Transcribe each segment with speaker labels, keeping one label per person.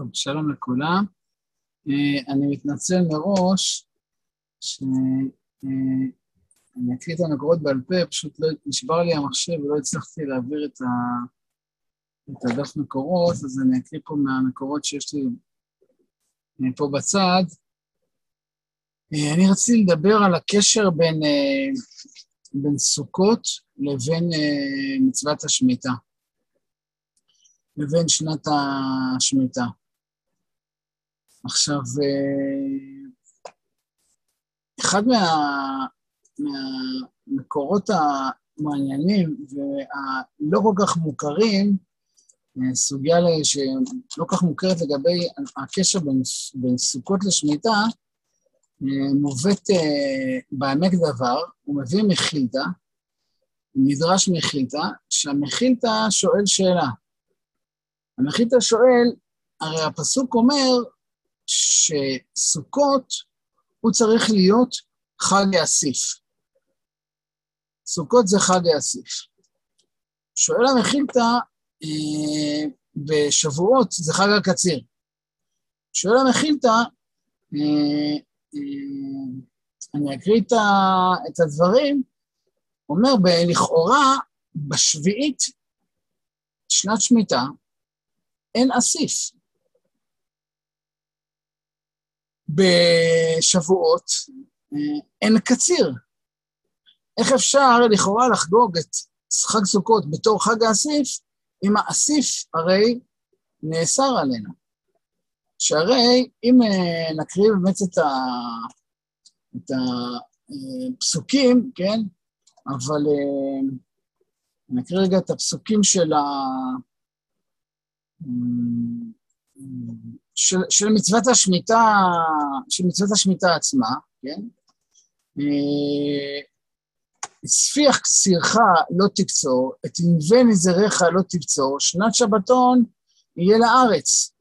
Speaker 1: טוב, שלום לכולם. אה, אני מתנצל מראש שאני אה, אקריא את המקורות בעל פה, פשוט לא, נשבר לי המחשב ולא הצלחתי להעביר את, ה, את הדף מקורות, אז אני אקריא פה מהמקורות שיש לי אה, פה בצד. אני רציתי לדבר על הקשר בין, בין סוכות לבין מצוות השמיטה. לבין שנת השמיטה. עכשיו, אה, אחד מה, מהמקורות המעניינים והלא כל כך מוכרים, אה, סוגיה שלא כך מוכרת לגבי הקשר בין, בין סוכות לשמיטה, אה, מובאת בעמק דבר, הוא מביא מחילתא, נדרש מחילתא, שהמחילתא שואל שאלה. המחילתא שואל, הרי הפסוק אומר שסוכות הוא צריך להיות חג האסיף. סוכות זה חג האסיף. שואל המחילתא, אה, בשבועות זה חג הקציר. שואל המחילתא, אה, אה, אני אקריא את הדברים, אומר, לכאורה, בשביעית, שנת שמיטה, אין אסיף. בשבועות אה, אין קציר. איך אפשר לכאורה לחגוג את חג סוכות בתור חג האסיף, אם האסיף הרי נאסר עלינו? שהרי אם אה, נקריא באמת את, ה, את הפסוקים, כן? אבל אה, נקריא רגע את הפסוקים של ה... של, של מצוות השמיטה, של מצוות השמיטה עצמה, כן? אה, ספיח קצירך לא תקצור, את ענבי נזריך לא תקצור, שנת שבתון יהיה לארץ.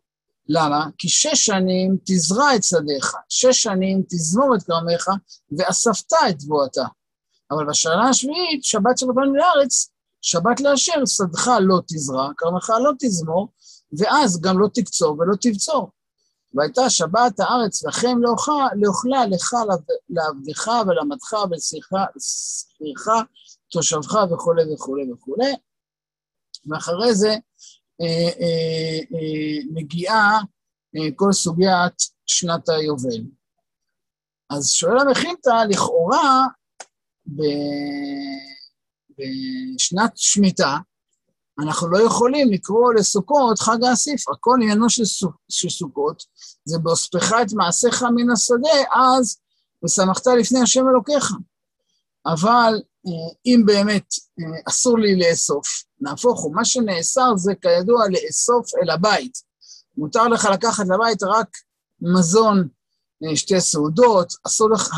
Speaker 1: למה? כי שש שנים תזרע את שדיך, שש שנים תזמור את כרמך, ואספת את תבואתה. אבל בשנה השביעית, שבת שבתון לארץ, שבת לאשר, שדך לא תזרע, כרמך לא תזמור, ואז גם לא תקצור ולא תבצור. והייתה שבת הארץ לכם לאוכלה, לאוכלה לך לעבדך ולמדך ולשכירך, תושבך וכולי וכולי וכולי. ואחרי זה אה, אה, אה, מגיעה אה, כל סוגיית שנת היובל. אז שואל המכינתא, לכאורה, בשנת שמיטה, אנחנו לא יכולים לקרוא לסוכות חג האסיף, הכל עניינו של, של סוכות, זה בהוספך את מעשיך מן השדה, אז ושמחת לפני השם אלוקיך. אבל אה, אם באמת אה, אסור לי לאסוף, נהפוך הוא, מה שנאסר זה כידוע לאסוף אל הבית. מותר לך לקחת לבית רק מזון, אה, שתי סעודות, אסור לך,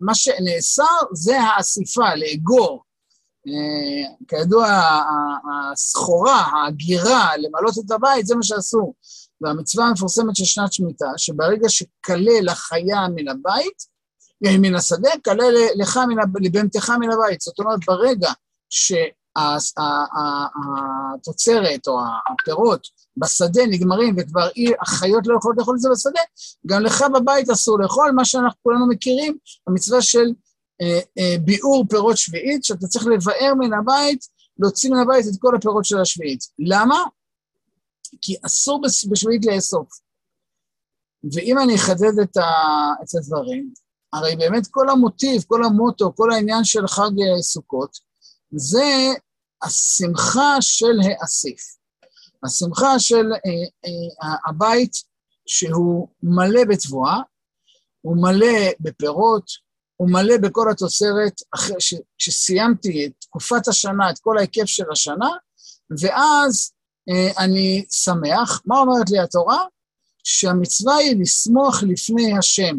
Speaker 1: מה שנאסר זה האסיפה, לאגור. כידוע, הסחורה, ההגירה, למלות את הבית, זה מה שעשו. והמצווה המפורסמת של שנת שמיטה, שברגע שכלה לחיה מן הבית, אה, מן השדה, כלה לך לבהמתך מן הבית. זאת אומרת, ברגע שהתוצרת או הפירות בשדה נגמרים וכבר החיות לא יכולות לאכול את זה בשדה, גם לך בבית אסור לאכול, מה שאנחנו כולנו מכירים, המצווה של אה, אה, ביעור פירות שביעית, שאתה צריך לבאר מן הבית, להוציא מן הבית את כל הפירות של השביעית. למה? כי אסור בשביעית לאסוף. ואם אני אחדד את, ה, את הדברים, הרי באמת כל המוטיב, כל המוטו, כל העניין של חג אה, סוכות, זה השמחה של האסיף. השמחה של אה, אה, הבית שהוא מלא בתבואה, הוא מלא בפירות, הוא מלא בכל התוצרת אחרי שסיימתי את תקופת השנה, את כל ההיקף של השנה, ואז אה, אני שמח. מה אומרת לי התורה? שהמצווה היא לשמוח לפני השם.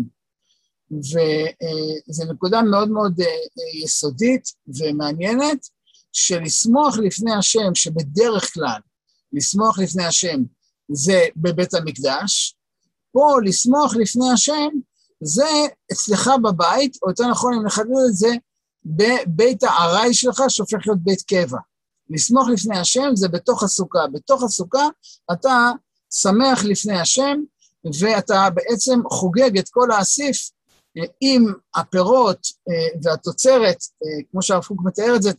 Speaker 1: וזו אה, נקודה מאוד מאוד אה, יסודית ומעניינת, שלשמוח לפני השם, שבדרך כלל לשמוח לפני השם זה בבית המקדש, פה לשמוח לפני השם זה אצלך בבית, או יותר נכון, אם נחדד את זה, בבית הארעי שלך, שהופך להיות בית קבע. לסמוך לפני השם זה בתוך הסוכה. בתוך הסוכה אתה שמח לפני השם, ואתה בעצם חוגג את כל האסיף עם הפירות והתוצרת, כמו שהרב קוק מתאר את זה,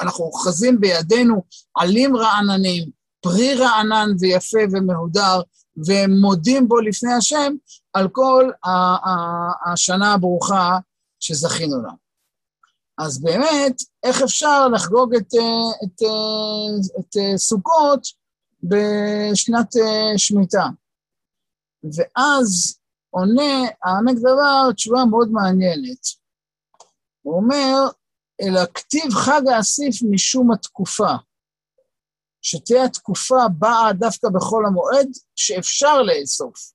Speaker 1: אנחנו אוחזים בידינו עלים רעננים, פרי רענן ויפה ומהודר, ומודים בו לפני השם על כל השנה הברוכה שזכינו לה. אז באמת, איך אפשר לחגוג את, את, את, את סוכות בשנת שמיטה? ואז עונה העמק דבר תשובה מאוד מעניינת. הוא אומר, אלא כתיב חג האסיף משום התקופה. שתהיה התקופה באה דווקא בחול המועד, שאפשר לאסוף.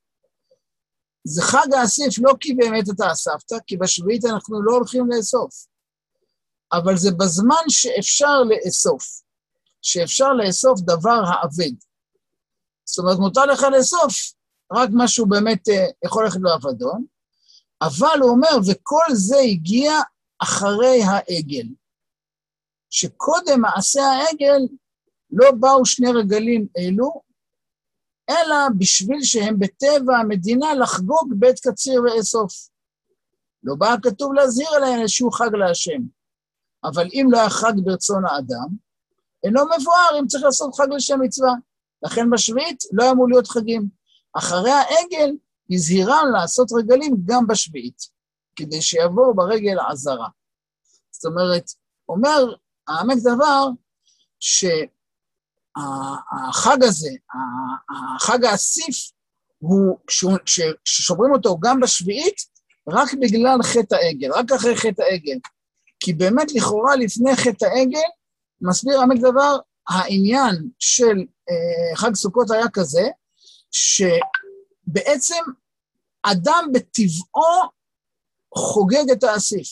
Speaker 1: זה חג האסיף לא כי באמת אתה אספת, כי בשביעית אנחנו לא הולכים לאסוף. אבל זה בזמן שאפשר לאסוף, שאפשר לאסוף דבר האבד. זאת אומרת, מותר לך לאסוף רק משהו באמת אה, יכול ללכת לאבדון, אבל הוא אומר, וכל זה הגיע אחרי העגל. שקודם מעשה העגל לא באו שני רגלים אלו, אלא בשביל שהם בטבע המדינה לחגוג בית קציר ואסוף. לא בא הכתוב להזהיר עליהם איזשהו חג להשם. אבל אם לא היה חג ברצון האדם, אינו מבואר אם צריך לעשות חג לשם מצווה. לכן בשביעית לא אמור להיות חגים. אחרי העגל הזהירם לעשות רגלים גם בשביעית, כדי שיבואו ברגל עזרה. זאת אומרת, אומר העמק דבר, שהחג הזה, החג האסיף, הוא, ששומרים אותו גם בשביעית, רק בגלל חטא העגל, רק אחרי חטא העגל. כי באמת לכאורה לפני חטא העגל, מסביר עמק דבר, העניין של אה, חג סוכות היה כזה, שבעצם אדם בטבעו חוגג את האסיף.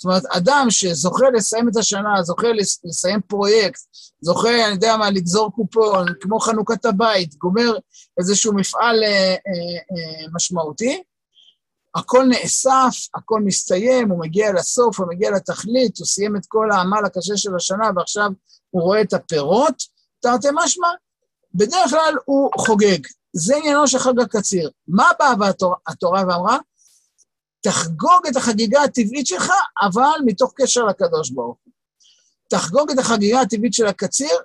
Speaker 1: זאת אומרת, אדם שזוכה לסיים את השנה, זוכה לסיים פרויקט, זוכה, אני יודע מה, לגזור קופון, כמו חנוכת הבית, גומר איזשהו מפעל אה, אה, אה, משמעותי, הכל נאסף, הכל מסתיים, הוא מגיע לסוף, הוא מגיע לתכלית, הוא סיים את כל העמל הקשה של השנה ועכשיו הוא רואה את הפירות, תרתי משמע, בדרך כלל הוא חוגג. זה עניינו של חג הקציר. מה באה התורה, התורה ואמרה? תחגוג את החגיגה הטבעית שלך, אבל מתוך קשר לקדוש ברוך הוא. תחגוג את החגיגה הטבעית של הקציר,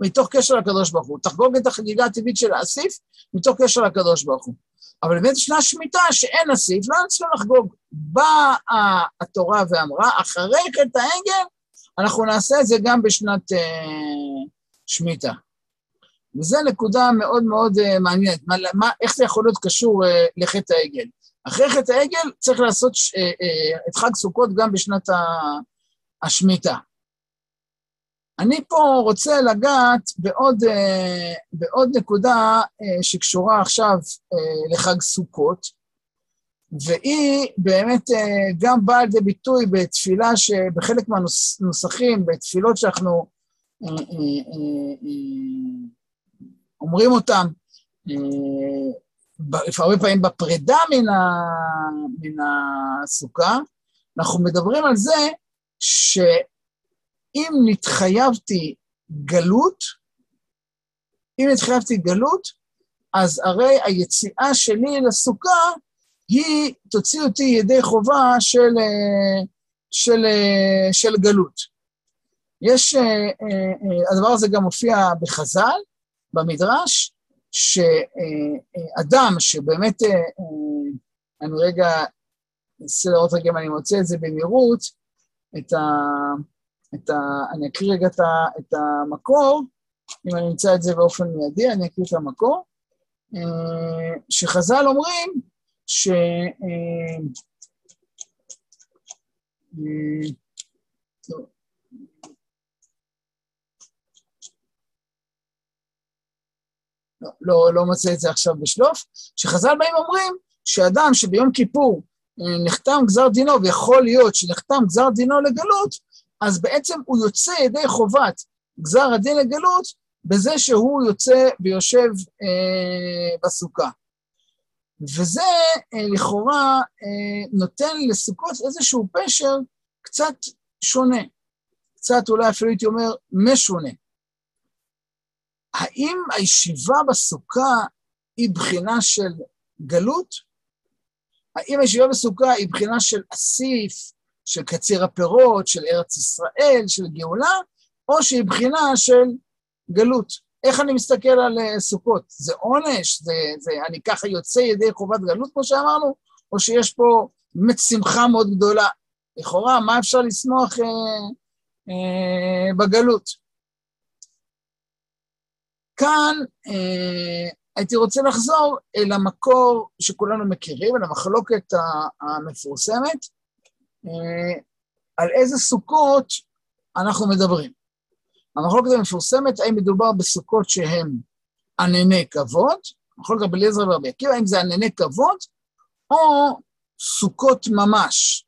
Speaker 1: מתוך קשר לקדוש ברוך הוא. תחגוג את החגיגה הטבעית של האסיף, מתוך קשר לקדוש ברוך הוא. אבל באמת ישנה שמיטה שאין אסיף, לא צריכים לחגוג. באה התורה ואמרה, אחרי חטא העגל, אנחנו נעשה את זה גם בשנת אה, שמיטה. וזו נקודה מאוד מאוד uh, מעניינת, מה, מה, איך זה יכול להיות קשור uh, לחטא העגל. אחרי חטא העגל צריך לעשות uh, uh, את חג סוכות גם בשנת השמיטה. אני פה רוצה לגעת בעוד, uh, בעוד נקודה שקשורה עכשיו לחג סוכות, והיא באמת גם באה לידי ביטוי בתפילה שבחלק מהנוסחים, בתפילות שאנחנו אומרים אותם אה, הרבה פעמים בפרידה מן, ה, מן הסוכה, אנחנו מדברים על זה שאם נתחייבתי גלות, אם נתחייבתי גלות, אז הרי היציאה שלי לסוכה היא תוציא אותי ידי חובה של, אה, של, אה, של גלות. יש, הדבר הזה גם מופיע בחז"ל, במדרש, שאדם שבאמת, אה, אה, אני רגע אנסה לראות רגע אם אני מוצא את זה במהירות, את ה... את ה... אני אקריא רגע את, ה, את המקור, אם אני אמצא את זה באופן מיידי, אני אקריא את המקור, אה, שחז"ל אומרים ש... לא, לא, לא מוצא את זה עכשיו בשלוף, שחז"ל באים אומרים שאדם שביום כיפור אה, נחתם גזר דינו, ויכול להיות שנחתם גזר דינו לגלות, אז בעצם הוא יוצא ידי חובת גזר הדין לגלות בזה שהוא יוצא ויושב אה, בסוכה. וזה אה, לכאורה אה, נותן לסוכות איזשהו פשר קצת שונה, קצת אולי אפילו הייתי אומר משונה. האם הישיבה בסוכה היא בחינה של גלות? האם הישיבה בסוכה היא בחינה של אסיף, של קציר הפירות, של ארץ ישראל, של גאולה, או שהיא בחינה של גלות? איך אני מסתכל על אה, סוכות? זה עונש? זה, זה אני ככה יוצא ידי חובת גלות, כמו שאמרנו? או שיש פה באמת שמחה מאוד גדולה? לכאורה, מה אפשר לשמוח אה, אה, בגלות? כאן אה, הייתי רוצה לחזור אל המקור שכולנו מכירים, אל המחלוקת המפורסמת, אה, על איזה סוכות אנחנו מדברים. המחלוקת המפורסמת, האם מדובר בסוכות שהן ענני כבוד, מחלוקת רבי אליעזר ורבי עקיבא, האם זה ענני כבוד, או סוכות ממש.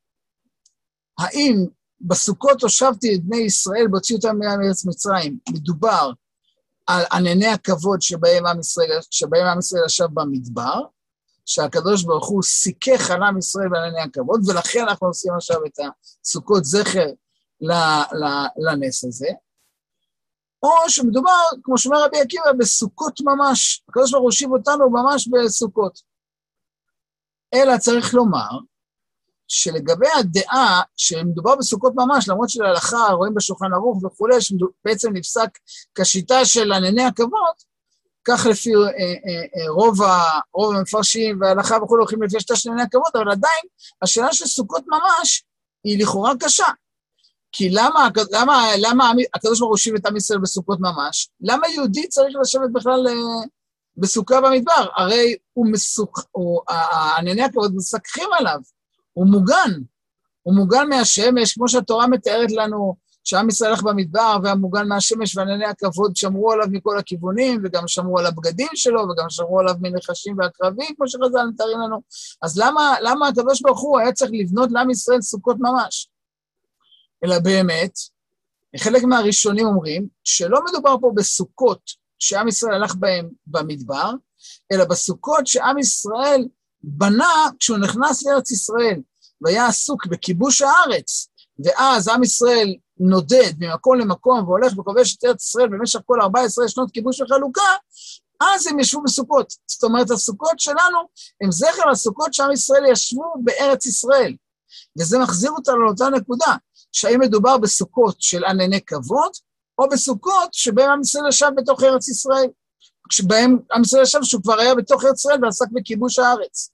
Speaker 1: האם בסוכות הושבתי את בני ישראל והוציאו אותם מארץ מצרים, מדובר על ענני הכבוד שבהם עם ישראל, שבהם עם ישראל ישב במדבר, שהקדוש ברוך הוא סיכך על עם ישראל בענני הכבוד, ולכן אנחנו עושים עכשיו את הסוכות זכר לנס הזה. או שמדובר, כמו שאומר רבי עקיבא, בסוכות ממש. הקדוש ברוך הוא הושיב אותנו ממש בסוכות. אלא צריך לומר שלגבי הדעה שמדובר בסוכות ממש, למרות שלהלכה רואים בשולחן ערוך וכולי, שבעצם נפסק כשיטה של ענני הכבוד, כך לפי אה, אה, אה, רוב, רוב המפרשים וההלכה וכולי הולכים לפי השיטה של ענני הכבוד, אבל עדיין השאלה של סוכות ממש היא לכאורה קשה. כי למה, למה, למה הקדוש ברוך הוא הושיב את עם ישראל בסוכות ממש? למה יהודי צריך לשבת בכלל בסוכה במדבר? הרי הוא מסוכ... ענני הכבוד מסככים עליו. הוא מוגן. הוא מוגן מהשמש, כמו שהתורה מתארת לנו, שעם ישראל הלך במדבר והיה מוגן מהשמש וענני הכבוד שמרו עליו מכל הכיוונים, וגם שמרו על הבגדים שלו, וגם שמרו עליו מנחשים ועקרבים, כמו שחז"ל מתארים לנו. אז למה, למה הקדוש ברוך הוא היה צריך לבנות לעם ישראל סוכות ממש? אלא באמת, חלק מהראשונים אומרים שלא מדובר פה בסוכות שעם ישראל הלך בהם במדבר, אלא בסוכות שעם ישראל בנה כשהוא נכנס לארץ ישראל והיה עסוק בכיבוש הארץ, ואז עם ישראל נודד ממקום למקום והולך וכובש את ארץ ישראל במשך כל 14 שנות כיבוש וחלוקה, אז הם ישבו בסוכות. זאת אומרת, הסוכות שלנו הם זכר לסוכות שעם ישראל ישבו בארץ ישראל. וזה מחזיר אותנו לאותה נקודה, שהאם מדובר בסוכות של ענני כבוד, או בסוכות שבהם עם ישראל ישב בתוך ארץ ישראל. שבהם עם ישראל ישב שהוא כבר היה בתוך ארץ ישראל ועסק בכיבוש הארץ.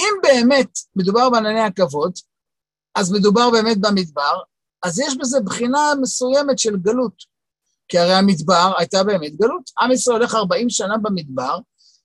Speaker 1: אם באמת מדובר בענני הכבוד, אז מדובר באמת במדבר, אז יש בזה בחינה מסוימת של גלות. כי הרי המדבר הייתה באמת גלות. עם ישראל הולך 40 שנה במדבר,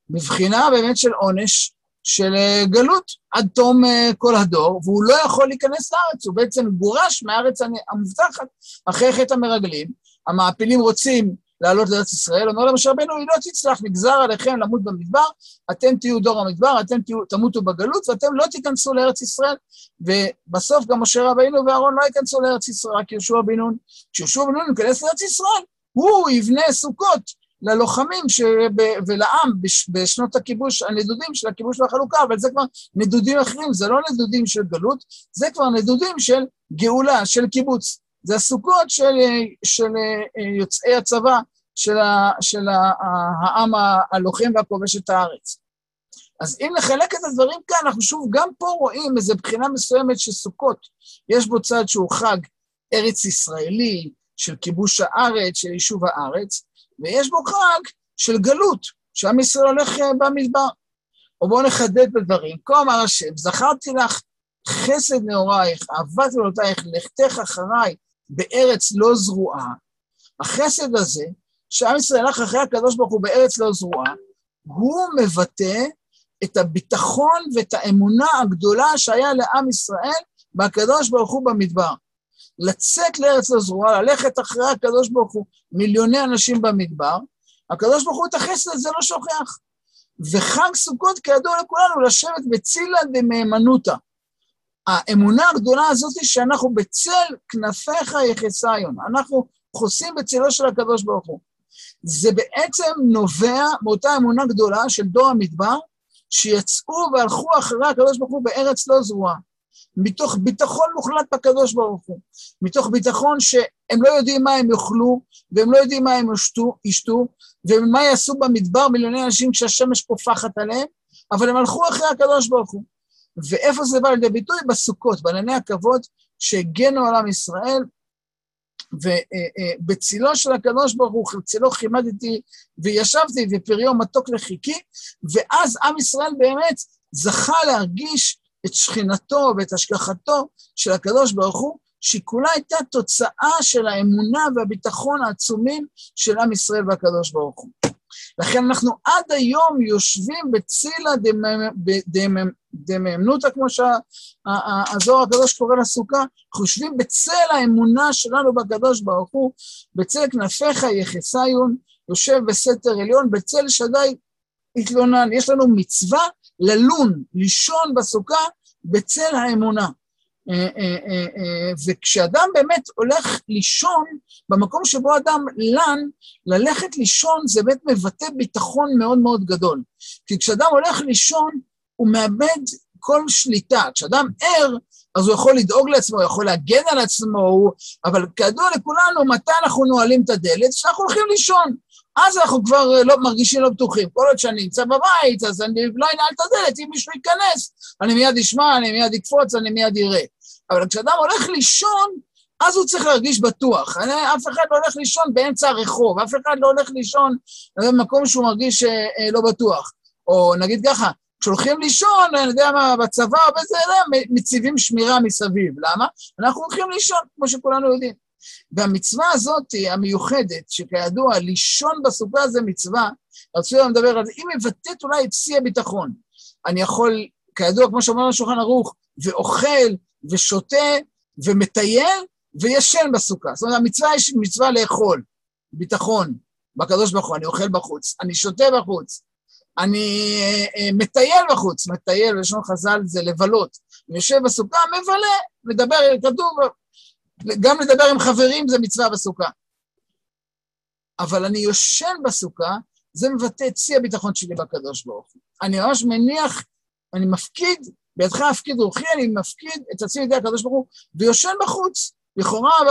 Speaker 1: בבחינה באמת של עונש של אה, גלות עד תום אה, כל הדור, והוא לא יכול להיכנס לארץ, הוא בעצם גורש מהארץ המובטחת אחרי חטא המרגלים. המעפילים רוצים לעלות לארץ ישראל, אומר למשה רבנו, היא לא תצלח, נגזר עליכם למות במדבר, אתם תהיו דור המדבר, אתם תהיו, תמותו בגלות, ואתם לא תיכנסו לארץ ישראל. ובסוף גם משה רבנו ואהרון לא ייכנסו לארץ ישראל, רק יהושע בן נון. כשיהושע בן נון ייכנס לארץ ישראל, הוא יבנה סוכות ללוחמים שב, ולעם בש, בשנות הכיבוש, הנדודים של הכיבוש והחלוקה, אבל זה כבר נדודים אחרים, זה לא נדודים של גלות, זה כבר נדודים של גאולה, של קיבוץ. זה הסוכות של, של אה, יוצאי הצבא, של, ה, של העם הלוחם והכובש את הארץ. אז אם נחלק את הדברים כאן, אנחנו שוב גם פה רואים איזו בחינה מסוימת של סוכות. יש בו צד שהוא חג ארץ ישראלי, של כיבוש הארץ, של יישוב הארץ, ויש בו חג של גלות, שעם ישראל הולך אה, במדבר. או בואו נחדד בדברים. כה אמר השם, זכרתי לך חסד נעורייך, אהבת גדולותייך, לכתך אחריי, בארץ לא זרועה, החסד הזה, שעם ישראל הלך אחרי הקדוש ברוך הוא בארץ לא זרועה, הוא מבטא את הביטחון ואת האמונה הגדולה שהיה לעם ישראל בקדוש ברוך הוא במדבר. לצאת לארץ לא זרועה, ללכת אחרי הקדוש ברוך הוא, מיליוני אנשים במדבר, הקדוש ברוך הוא את החסד הזה לא שוכח. וחג סוכות, כידוע לכולנו, לשבת בצילה דמהימנותא. האמונה הגדולה הזאת שאנחנו בצל כנפיך יחסיון, אנחנו חוסים בצלו של הקדוש ברוך הוא. זה בעצם נובע מאותה אמונה גדולה של דור המדבר, שיצאו והלכו אחרי הקדוש ברוך הוא בארץ לא זרועה. מתוך ביטחון מוחלט בקדוש ברוך הוא, מתוך ביטחון שהם לא יודעים מה הם יאכלו, והם לא יודעים מה הם ישתו, ישתו ומה יעשו במדבר מיליוני אנשים כשהשמש פופחת עליהם, אבל הם הלכו אחרי הקדוש ברוך הוא. ואיפה זה בא לידי ביטוי? בסוכות, בענני הכבוד שהגנו על עם ישראל, ובצילו של הקדוש ברוך הוא, צילו כימדתי וישבתי ופריו מתוק לחיכי, ואז עם ישראל באמת זכה להרגיש את שכינתו ואת השגחתו של הקדוש ברוך הוא, שהיא כולה הייתה תוצאה של האמונה והביטחון העצומים של עם ישראל והקדוש ברוך הוא. לכן אנחנו עד היום יושבים בצילה דמאמנותא, כמו שהזוהר הקדוש קורא לסוכה, אנחנו יושבים בצל האמונה שלנו בקדוש ברוך הוא, בצל כנפיך יחסיון, יושב בסתר עליון, בצל שדי התלונן. יש לנו מצווה ללון, לישון בסוכה, בצל האמונה. אה, אה, אה, וכשאדם באמת הולך לישון, במקום שבו אדם לן, ללכת לישון זה באמת מבטא ביטחון מאוד מאוד גדול. כי כשאדם הולך לישון, הוא מאבד כל שליטה. כשאדם ער, אז הוא יכול לדאוג לעצמו, הוא יכול להגן על עצמו. אבל כידוע לכולנו, מתי אנחנו נועלים את הדלת? כשאנחנו הולכים לישון. אז אנחנו כבר לא מרגישים לא בטוחים. כל עוד שאני נמצא בבית, אז אני לא אנעל את הדלת, אם מישהו ייכנס, אני מיד אשמע, אני מיד אקפוץ, אני מיד אראה. אבל כשאדם הולך לישון, אז הוא צריך להרגיש בטוח. אני, אף אחד לא הולך לישון באמצע הרחוב, אף אחד לא הולך לישון במקום שהוא מרגיש אה, אה, לא בטוח. או נגיד ככה, כשהולכים לישון, אני יודע מה, בצבא או בזה, לא, מציבים שמירה מסביב. למה? אנחנו הולכים לישון, כמו שכולנו יודעים. והמצווה הזאת המיוחדת, שכידוע, לישון בסוכה זה מצווה, רצוי לדבר על זה, היא מבטאת אולי את שיא הביטחון. אני יכול, כידוע, כמו שאומר השולחן ערוך, ואוכל ושותה ומטייל וישן בסוכה. זאת אומרת, המצווה יש מצווה לאכול, ביטחון, בקדוש ברוך הוא, אני אוכל בחוץ, אני שותה בחוץ, אני אה, אה, מטייל בחוץ, מטייל, בלשון חז"ל זה לבלות. אני יושב בסוכה, מבלה, מדבר, כתוב, גם לדבר עם חברים זה מצווה בסוכה. אבל אני יושן בסוכה, זה מבטא את שיא הביטחון שלי בקדוש ברוך הוא. אני ממש מניח, אני מפקיד בידך הפקיד רוחי, אני מפקיד את עצמי לידי הקדוש ברוך הוא, ויושן בחוץ, לכאורה ב,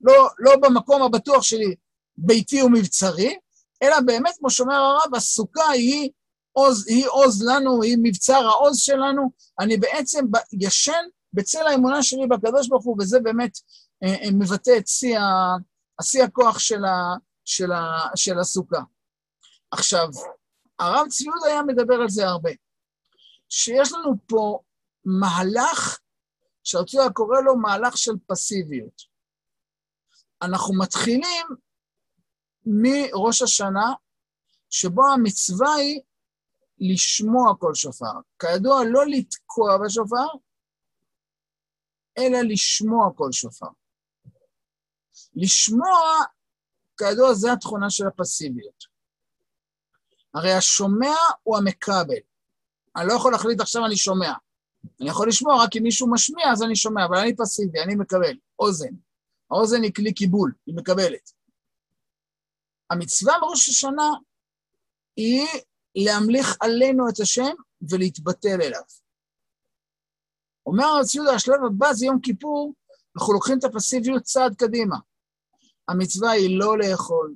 Speaker 1: לא, לא במקום הבטוח שלי, ביתי ומבצרי, אלא באמת, כמו שאומר הרב, הסוכה היא עוז, היא עוז לנו, היא מבצר העוז שלנו, אני בעצם ישן בצל האמונה שלי בקדוש ברוך הוא, וזה באמת אה, אה, מבטא את שיא, שיא הכוח של, ה, של, ה, של הסוכה. עכשיו, הרב ציוד היה מדבר על זה הרבה. שיש לנו פה מהלך שהרצויה קורא לו מהלך של פסיביות. אנחנו מתחילים מראש השנה, שבו המצווה היא לשמוע כל שופר. כידוע, לא לתקוע בשופר, אלא לשמוע כל שופר. לשמוע, כידוע, זה התכונה של הפסיביות. הרי השומע הוא המקבל. אני לא יכול להחליט עכשיו אני שומע. אני יכול לשמוע רק אם מישהו משמיע, אז אני שומע, אבל אני פסיבי, אני מקבל. אוזן. האוזן היא כלי קיבול, היא מקבלת. המצווה בראש השנה היא להמליך עלינו את השם ולהתבטל אליו. אומר הרב ציודה, השלב הבא זה יום כיפור, אנחנו לוקחים את הפסיביות צעד קדימה. המצווה היא לא לאכול,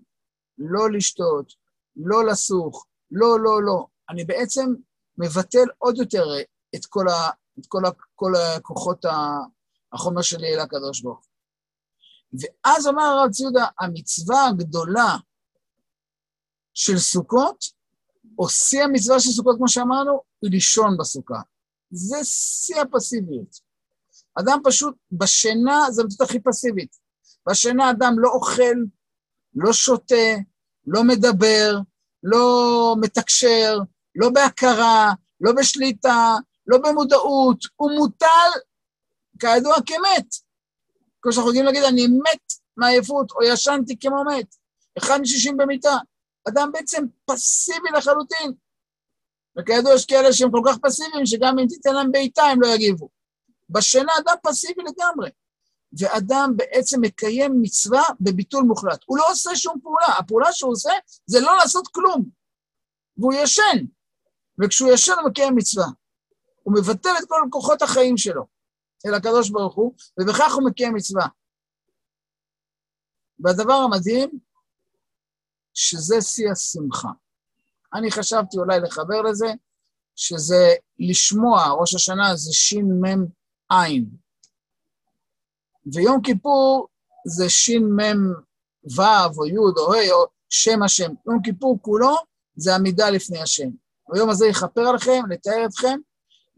Speaker 1: לא לשתות, לא לסוך, לא, לא, לא. אני בעצם מבטל עוד יותר את כל, ה, את כל, ה, כל הכוחות החומר שלי אל הקדוש ברוך הוא. ואז אמר הרב ציודה, המצווה הגדולה של סוכות, או שיא המצווה של סוכות, כמו שאמרנו, היא לישון בסוכה. זה שיא הפסיביות. אדם פשוט, בשינה זה המצווה הכי פסיבית. בשינה אדם לא אוכל, לא שותה, לא מדבר, לא מתקשר, לא בהכרה, לא בשליטה, לא במודעות, הוא מוטל כידוע כמת. כמו שאנחנו יודעים להגיד, אני מת מעייפות, או ישנתי כמו מת, אחד משישים במיטה. אדם בעצם פסיבי לחלוטין. וכידוע יש כאלה שהם כל כך פסיביים, שגם אם תיתן להם בעיטה הם לא יגיבו. בשינה אדם פסיבי לגמרי. ואדם בעצם מקיים מצווה בביטול מוחלט. הוא לא עושה שום פעולה, הפעולה שהוא עושה זה לא לעשות כלום. והוא ישן. וכשהוא ישן מקיים מצווה. הוא מבטל את כל כוחות החיים שלו. אל הקדוש ברוך הוא, ובכך הוא מקיים מצווה. והדבר המדהים, שזה שיא השמחה. אני חשבתי אולי לחבר לזה, שזה לשמוע, ראש השנה זה שמ"ע, ויום כיפור זה שמ"ו או י' או ה' או שם השם. יום כיפור כולו זה עמידה לפני השם. ביום הזה יכפר עליכם, לתאר אתכם,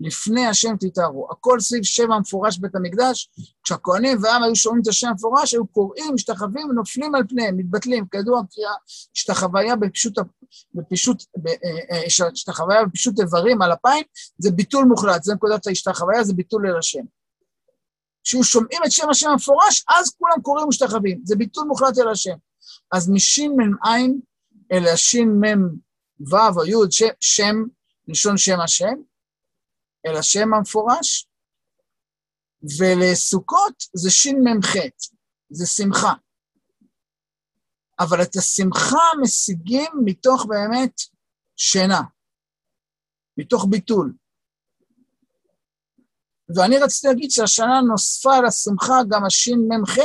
Speaker 1: לפני השם תתארו. הכל סביב שם המפורש בית המקדש. כשהכהנים והעם היו שומעים את השם המפורש, היו קוראים, משתחווים ונופלים על פניהם, מתבטלים. כידוע, קריאה, השתחוויה בפישוט, בפישוט, השתחוויה בפישוט איברים על אפיים, זה ביטול מוחלט, זה נקודת ההשתחוויה, זה ביטול אל השם. כשהיו שומעים את שם השם המפורש, אז כולם קוראים ומשתחווים. זה ביטול מוחלט אל השם. אז משמ"ע אל השמ"ו או י' שם, לשון שם השם, אל השם המפורש, ולסוכות זה שמ"ח, זה שמחה. אבל את השמחה משיגים מתוך באמת שינה, מתוך ביטול. ואני רציתי להגיד שהשנה נוספה השמחה גם השמ"ח,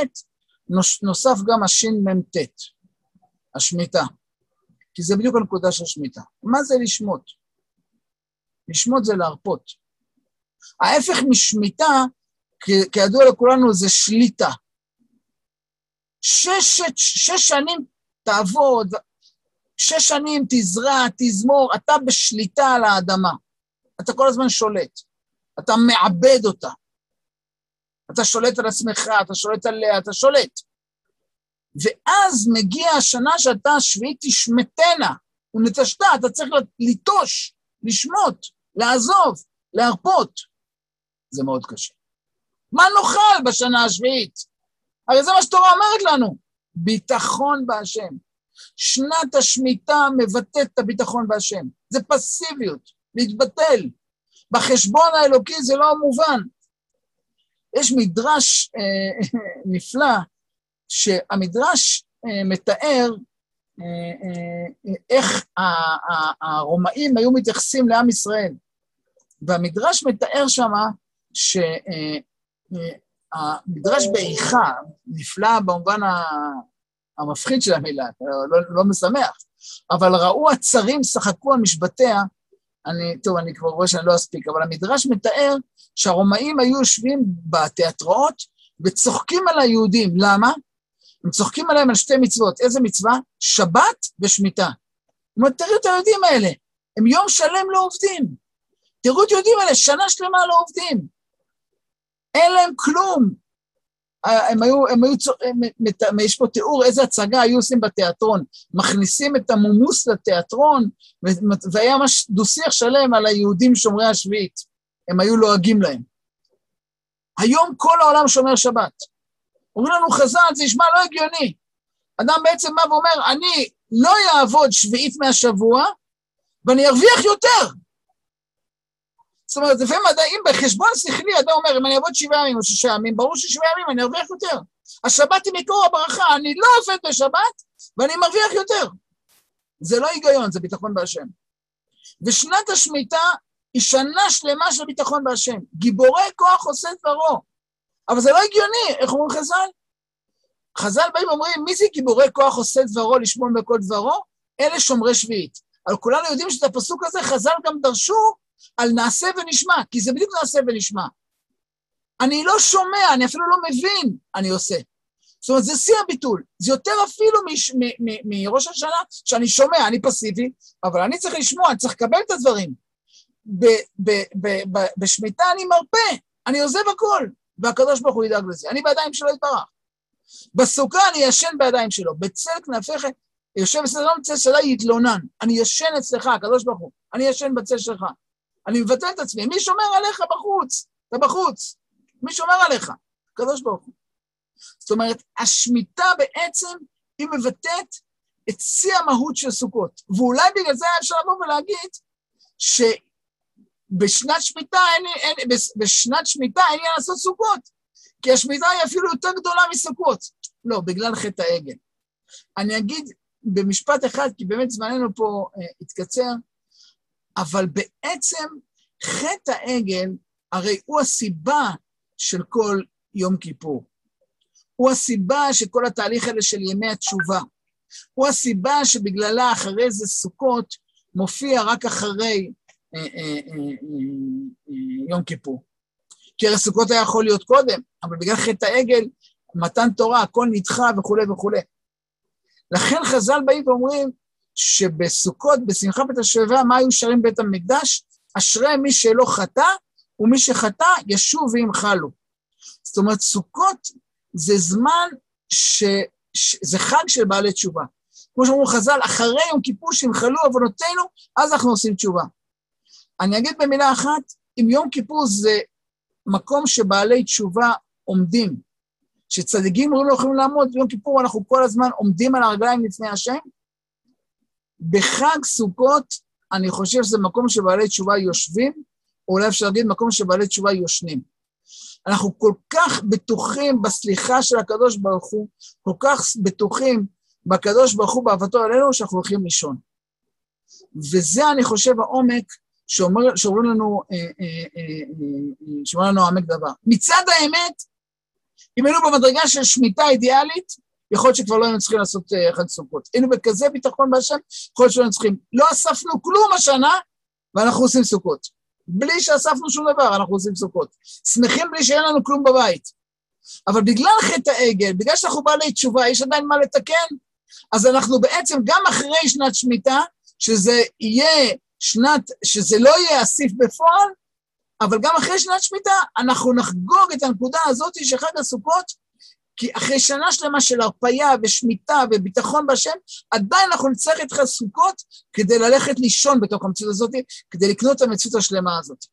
Speaker 1: נוסף גם השמ"ט, השמיטה. כי זה בדיוק הנקודה של השמיטה. מה זה לשמוט? לשמוט זה להרפות. ההפך משמיטה, כידוע לכולנו, זה שליטה. שש, שש שנים תעבוד, שש שנים תזרע, תזמור, אתה בשליטה על האדמה. אתה כל הזמן שולט. אתה מעבד אותה. אתה שולט על עצמך, אתה שולט עליה, אתה שולט. ואז מגיע השנה שאתה השביעית תשמטנה, ונטשתה, אתה צריך ליטוש, לשמוט, לעזוב, להרפות. זה מאוד קשה. מה נאכל בשנה השביעית? הרי זה מה שתורה אומרת לנו, ביטחון בהשם. שנת השמיטה מבטאת את הביטחון בהשם. זה פסיביות, להתבטל. בחשבון האלוקי זה לא מובן. יש מדרש אה, נפלא, שהמדרש אה, מתאר אה, אה, איך הרומאים היו מתייחסים לעם ישראל. והמדרש מתאר שמה שהמדרש באיכה, נפלא במובן המפחיד של המילה, לא, לא משמח, אבל ראו הצרים שחקו על משבטיה, אני, טוב, אני כבר רואה שאני לא אספיק, אבל המדרש מתאר שהרומאים היו יושבים בתיאטראות וצוחקים על היהודים. למה? הם צוחקים עליהם על שתי מצוות. איזה מצווה? שבת ושמיטה. זאת אומרת, תראו את היהודים האלה, הם יום שלם לא עובדים. תראו את היהודים האלה, שנה שלמה לא עובדים. אין להם כלום. הם היו, הם היו, הם, יש פה תיאור איזה הצגה היו עושים בתיאטרון. מכניסים את המומוס לתיאטרון, והיה ממש דו-שיח שלם על היהודים שומרי השביעית. הם היו לועגים להם. היום כל העולם שומר שבת. אומרים לנו חז"ל, זה נשמע לא הגיוני. אדם בעצם בא ואומר, אני לא אעבוד שביעית מהשבוע, ואני ארוויח יותר. זאת אומרת, לפעמים אם בחשבון שכלי אדם אומר, אם אני אעבוד שבעה ימים או שישה ימים, ברור ששבעה ימים אני ארוויח יותר. השבת היא מקור הברכה, אני לא עובד בשבת ואני מרוויח יותר. זה לא היגיון, זה ביטחון בהשם. ושנת השמיטה היא שנה שלמה של ביטחון בהשם. גיבורי כוח עושה דברו. אבל זה לא הגיוני, איך אומרים חז"ל? חז"ל באים ואומרים, מי זה גיבורי כוח עושה דברו לשמוע בכל דברו? אלה שומרי שביעית. אבל כולנו יודעים שאת הפסוק הזה חז"ל גם דרשו על נעשה ונשמע, כי זה בדיוק נעשה ונשמע. אני לא שומע, אני אפילו לא מבין, אני עושה. זאת אומרת, זה שיא הביטול. זה יותר אפילו מראש השנה, שאני שומע, אני פסיבי, אבל אני צריך לשמוע, אני צריך לקבל את הדברים. בשמיטה אני מרפה, אני עוזב הכל, והקדוש ברוך הוא ידאג לזה. אני בידיים שלו יתברך. בסוכה אני ישן בידיים שלו, בצל כנפיך, יושב בסדר, לא מצל שלה יתלונן. אני ישן אצלך, הקדוש ברוך הוא, אני ישן בצל שלך. אני מבטל את עצמי. מי שומר עליך בחוץ? אתה בחוץ. מי שומר עליך? הקדוש ברוך הוא. זאת אומרת, השמיטה בעצם היא מבטאת את שיא המהות של סוכות. ואולי בגלל זה אפשר לבוא ולהגיד שבשנת שמיטה אין, אין, בשנת שמיטה אין לי לעשות סוכות, כי השמיטה היא אפילו יותר גדולה מסוכות. לא, בגלל חטא העגל. אני אגיד במשפט אחד, כי באמת זמננו פה אה, התקצר, אבל בעצם חטא העגל, הרי הוא הסיבה של כל יום כיפור. הוא הסיבה שכל התהליך הזה של ימי התשובה. הוא הסיבה שבגללה אחרי זה סוכות מופיע רק אחרי יום כיפור. כי הרי סוכות היה יכול להיות קודם, אבל בגלל חטא העגל, מתן תורה, הכל נדחה וכולי וכולי. לכן חז"ל באים ואומרים שבסוכות, בשמחה השואבה, מה היו שרים בית המקדש? אשרי מי שלא חטא, ומי שחטא ישוב וימחלו. זאת אומרת, סוכות זה זמן ש... ש... זה חג של בעלי תשובה. כמו שאמרו חז"ל, אחרי יום כיפור שימחלו עוונותינו, אז אנחנו עושים תשובה. אני אגיד במילה אחת, אם יום כיפור זה מקום שבעלי תשובה עומדים, שצדיקים לא יכולים לעמוד, ביום כיפור אנחנו כל הזמן עומדים על הרגליים לפני השם, בחג סוכות אני חושב שזה מקום שבעלי תשובה יושבים, או אולי אפשר להגיד מקום שבעלי תשובה יושנים. אנחנו כל כך בטוחים בסליחה של הקדוש ברוך הוא, כל כך בטוחים בקדוש ברוך הוא באהבתו עלינו, שאנחנו הולכים לישון. וזה, אני חושב, העומק שאומר, שאומרים לנו, אה, אה, אה, שאומר לנו העמק דבר. מצד האמת, אם היינו במדרגה של שמיטה אידיאלית, יכול להיות שכבר לא היינו צריכים לעשות חג סוכות. היינו בכזה ביטחון בהשם, יכול להיות שלא היינו צריכים. לא אספנו כלום השנה, ואנחנו עושים סוכות. בלי שאספנו שום דבר, אנחנו עושים סוכות. שמחים בלי שאין לנו כלום בבית. אבל בגלל חטא העגל, בגלל שאנחנו בעלי תשובה, יש עדיין מה לתקן, אז אנחנו בעצם, גם אחרי שנת שמיטה, שזה יהיה שנת, שזה לא יהיה אסיף בפועל, אבל גם אחרי שנת שמיטה, אנחנו נחגוג את הנקודה הזאת של חג הסוכות, כי אחרי שנה שלמה של הרפייה ושמיטה וביטחון בהשם, עדיין אנחנו נצטרך חג סוכות כדי ללכת לישון בתוך המציאות הזאת, כדי לקנות את המציאות השלמה הזאת.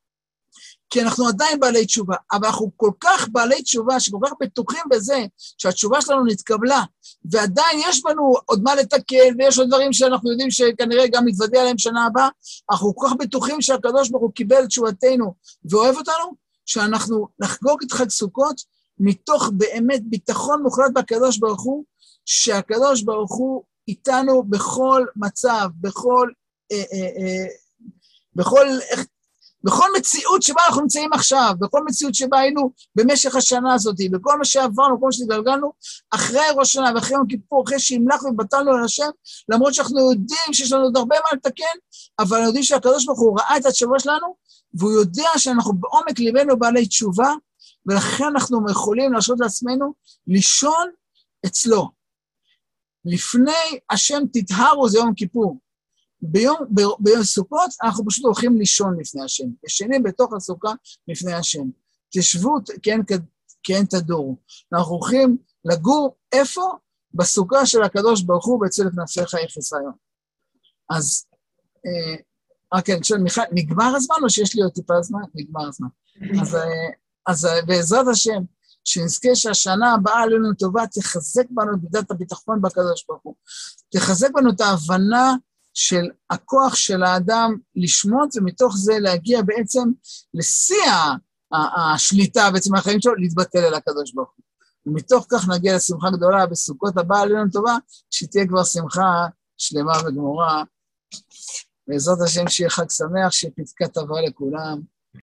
Speaker 1: כי אנחנו עדיין בעלי תשובה, אבל אנחנו כל כך בעלי תשובה, שכל כך בטוחים בזה שהתשובה שלנו נתקבלה, ועדיין יש בנו עוד מה לתקן, ויש עוד דברים שאנחנו יודעים שכנראה גם נתוודע עליהם שנה הבאה, אנחנו כל כך בטוחים שהקדוש ברוך הוא קיבל תשובתנו ואוהב אותנו, שאנחנו נחגוג את חג סוכות מתוך באמת ביטחון מוחלט בקדוש ברוך הוא, שהקדוש ברוך הוא איתנו בכל מצב, בכל, אה, אה, אה, בכל, איך, בכל מציאות שבה אנחנו נמצאים עכשיו, בכל מציאות שבה היינו במשך השנה הזאת, בכל מה שעברנו, כל מה שהתגלגלנו, אחרי ראש השנה ואחרי יום כיפור, אחרי שהמלכנו ובטלנו על השם, למרות שאנחנו יודעים שיש לנו עוד הרבה מה לתקן, אבל יודעים שהקדוש ברוך הוא ראה את התשובה שלנו, והוא יודע שאנחנו בעומק ליבנו בעלי תשובה, ולכן אנחנו יכולים להרשות לעצמנו לישון אצלו. לפני השם תטהרו זה יום כיפור. ביום, ב, ביום סוכות אנחנו פשוט הולכים לישון לפני השם, ישנים בתוך הסוכה לפני השם. תשבו, כן, כן תדורו. אנחנו הולכים לגור איפה? בסוכה של הקדוש ברוך הוא בהצלת נפשך יחסיון. אז, אה, רק אני שואל, מיכל, נגמר הזמן או שיש לי עוד טיפה זמן? נגמר הזמן. אז, אה, אז אה, בעזרת השם, שנזכה שהשנה הבאה עלינו לטובה, תחזק בנו את מידת הביטחון בקדוש ברוך הוא. תחזק בנו את ההבנה של הכוח של האדם לשמוט, ומתוך זה להגיע בעצם לשיא השליטה בעצם החיים שלו, להתבטל אל הקדוש ברוך הוא. ומתוך כך נגיע לשמחה גדולה בסוכות הבאה עלינו לטובה, שתהיה כבר שמחה שלמה וגמורה. בעזרת השם שיהיה חג שמח, שיהיה טובה לכולם.